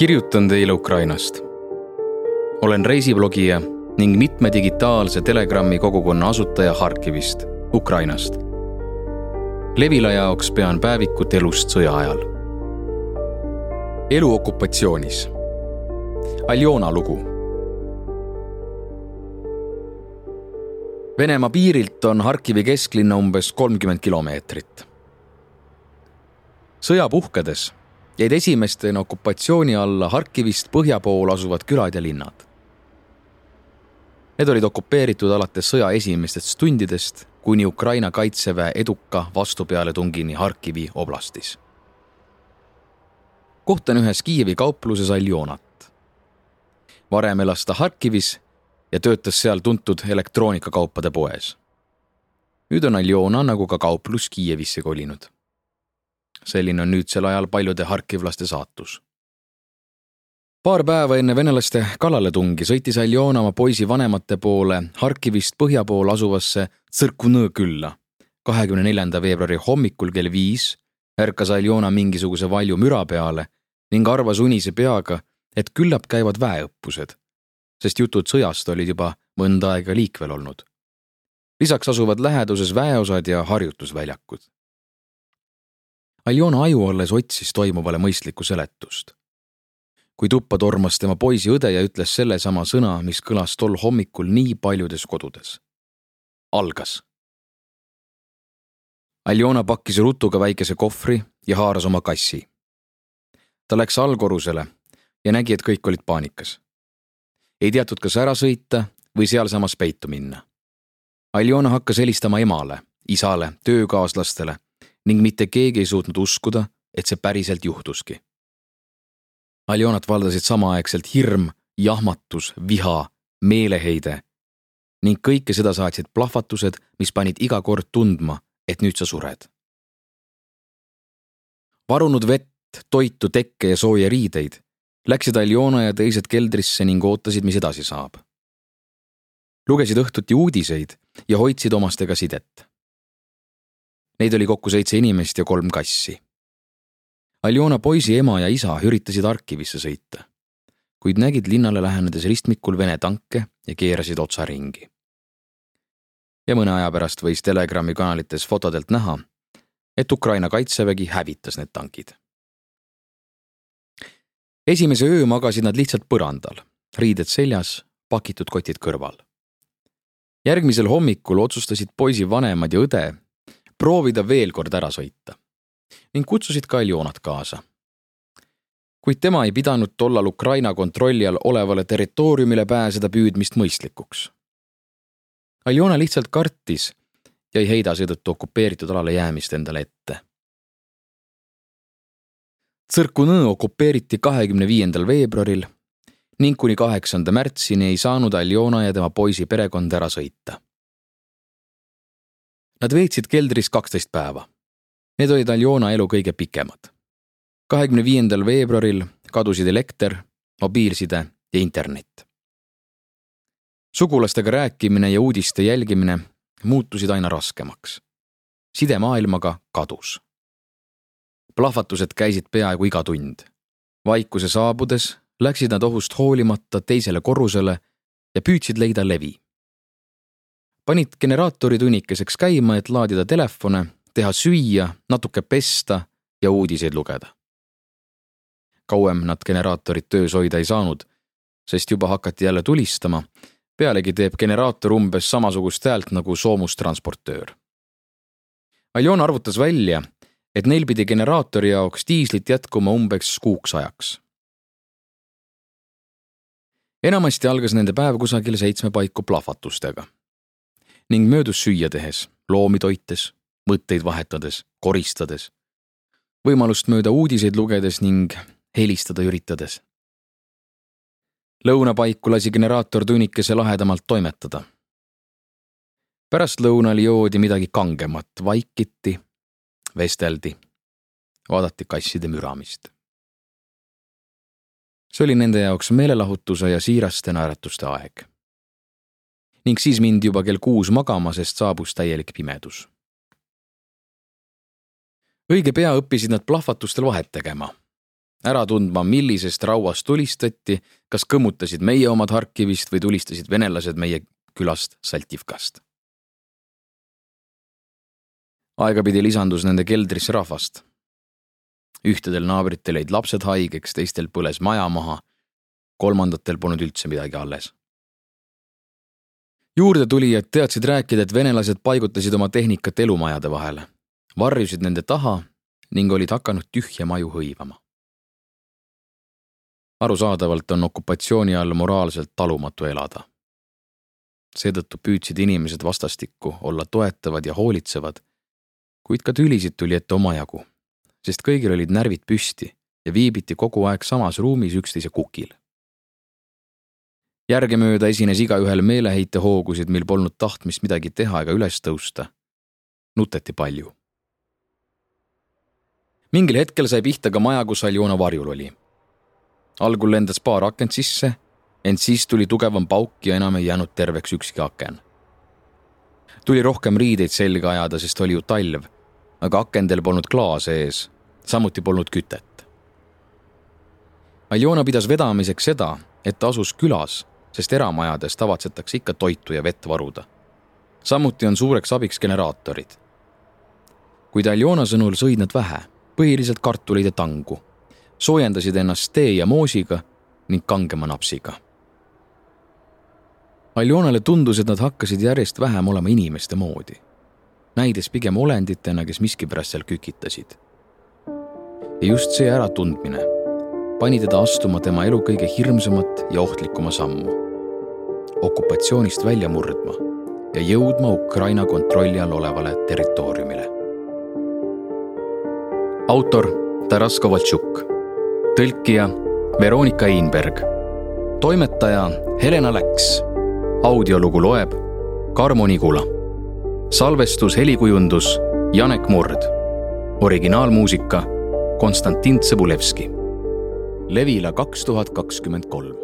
kirjutan teile Ukrainast. olen reisiblogija ning mitme digitaalse Telegrami kogukonna asutaja Harkivist, Ukrainast. Levila jaoks pean päevikut elust sõja ajal. elu okupatsioonis. Aljona lugu. Venemaa piirilt on Harkivi kesklinna umbes kolmkümmend kilomeetrit. sõja puhkedes jäid esimestena okupatsiooni alla Harkivist põhja pool asuvad külad ja linnad. Need olid okupeeritud alates sõja esimestest tundidest kuni Ukraina kaitseväe eduka vastupealetungini Harkivi oblastis. kohtan ühes Kiievi kaupluses Aljonat. varem elas ta Harkivis ja töötas seal tuntud elektroonikakaupade poes. nüüd on Aljona nagu ka kauplus Kiievisse kolinud selline on nüüdsel ajal paljude harkivlaste saatus. paar päeva enne venelaste kallaletungi sõitis Aljona oma poisi vanemate poole Harkivist põhja pool asuvasse Tsõrkunõ külla. kahekümne neljanda veebruari hommikul kell viis ärkas Aljona mingisuguse valju müra peale ning arvas unise peaga, et küllap käivad väeõppused, sest jutud sõjast olid juba mõnda aega liikvel olnud. lisaks asuvad läheduses väeosad ja harjutusväljakud Aljona aju alles otsis toimuvale mõistlikku seletust. kui tuppa tormas tema poisi õde ja ütles sellesama sõna, mis kõlas tol hommikul nii paljudes kodudes. algas. Aljona pakkis rutuga väikese kohvri ja haaras oma kassi. ta läks allkorrusele ja nägi, et kõik olid paanikas. ei teatud, kas ära sõita või sealsamas peitu minna. Aljona hakkas helistama emale, isale, töökaaslastele ning mitte keegi ei suutnud uskuda, et see päriselt juhtuski. Aljonat valdasid samaaegselt hirm, jahmatus, viha, meeleheide ning kõike seda saatsid plahvatused, mis panid iga kord tundma, et nüüd sa sured. varunud vett, toitu, tekke ja sooja riideid läksid Aljona ja teised keldrisse ning ootasid, mis edasi saab. lugesid õhtuti uudiseid ja hoidsid omastega sidet Neid oli kokku seitse inimest ja kolm kassi. Aljona poisi ema ja isa üritasid Arkivisse sõita, kuid nägid linnale lähenedes ristmikul Vene tanke ja keerasid otsa ringi. ja mõne aja pärast võis Telegrami kanalites fotodelt näha, et Ukraina kaitsevägi hävitas need tankid. esimese öö magasid nad lihtsalt põrandal, riided seljas, pakitud kotid kõrval. järgmisel hommikul otsustasid poisi vanemad ja õde proovida veel kord ära sõita ning kutsusid ka Aljonat kaasa. kuid tema ei pidanud tollal Ukraina kontrolli all olevale territooriumile pääseda püüdmist mõistlikuks. Aljona lihtsalt kartis ja ei heida seetõttu okupeeritud alale jäämist endale ette. Tsõrkunõ okupeeriti kahekümne viiendal veebruaril ning kuni kaheksanda märtsini ei saanud Aljona ja tema poisi perekond ära sõita Nad veetsid keldris kaksteist päeva. Need olid Aljona elu kõige pikemad. kahekümne viiendal veebruaril kadusid elekter, mobiilside ja internet. sugulastega rääkimine ja uudiste jälgimine muutusid aina raskemaks. side maailmaga kadus. plahvatused käisid peaaegu iga tund. vaikuse saabudes läksid nad ohust hoolimata teisele korrusele ja püüdsid leida levi panid generaatori tunnikeseks käima, et laadida telefone, teha süüa, natuke pesta ja uudiseid lugeda. kauem nad generaatorit töös hoida ei saanud, sest juba hakati jälle tulistama. pealegi teeb generaator umbes samasugust häält nagu soomustransportöör. Aljon arvutas välja, et neil pidi generaatori jaoks diislit jätkuma umbes kuuks ajaks. enamasti algas nende päev kusagil seitsme paiku plahvatustega ning möödus süüa tehes, loomi toites, mõtteid vahetades, koristades, võimalust mööda uudiseid lugedes ning helistada üritades. lõunapaiku lasi generaator tunnikese lahedamalt toimetada. pärastlõunal joodi midagi kangemat, vaikiti, vesteldi, vaadati kasside müramist. see oli nende jaoks meelelahutuse ja siiraste naeratuste aeg ning siis mindi juba kell kuus magama, sest saabus täielik pimedus. õige pea õppisid nad plahvatustel vahet tegema. ära tundma, millisest rauast tulistati, kas kõmmutasid meie omad Harkivist või tulistasid venelased meie külast Saltivkast. aegapidi lisandus nende keldrisse rahvast. ühtedel naabritel jäid lapsed haigeks, teistel põles maja maha, kolmandatel polnud üldse midagi alles. Juurdetulijad teadsid rääkida, et venelased paigutasid oma tehnikat elumajade vahele, varjusid nende taha ning olid hakanud tühje maju hõivama arusaadavalt on okupatsiooni all moraalselt talumatu elada. seetõttu püüdsid inimesed vastastikku olla toetavad ja hoolitsevad, kuid ka tülisid tuli ette omajagu, sest kõigil olid närvid püsti ja viibiti kogu aeg samas ruumis üksteise kukil. Järgemööda esines igaühel meeleheitehoogusid, mil polnud tahtmist midagi teha ega üles tõusta. nuteti palju. mingil hetkel sai pihta ka maja, kus Aljona varjul oli algul lendas paar akent sisse, ent siis tuli tugevam pauk ja enam ei jäänud terveks ükski aken. tuli rohkem riideid selga ajada, sest oli ju talv, aga akendel polnud klaase ees, samuti polnud kütet. Aljona pidas vedamiseks seda, et ta asus külas, sest eramajades tavatsetakse ikka toitu ja vett varuda. samuti on suureks abiks generaatorid. kuid Aljona sõnul sõid nad vähe, põhiliselt kartuleid ja tangu soojendasid ennast tee ja moosiga ning kangema napsiga. Aljonale tundus, et nad hakkasid järjest vähem olema inimeste moodi, näides pigem olenditena, kes miskipärast seal kükitasid. ja just see äratundmine pani teda astuma tema elu kõige hirmsamat ja ohtlikuma sammu. okupatsioonist välja murdma ja jõudma Ukraina kontrolli all olevale territooriumile. autor Taras Kovaltšuk tõlkija Veronika Einberg, toimetaja Helena Läks, audiolugu loeb Karmo Nigula, salvestus, helikujundus Janek Murd, originaalmuusika Konstantin Tsõbulevski. Levila kaks tuhat kakskümmend kolm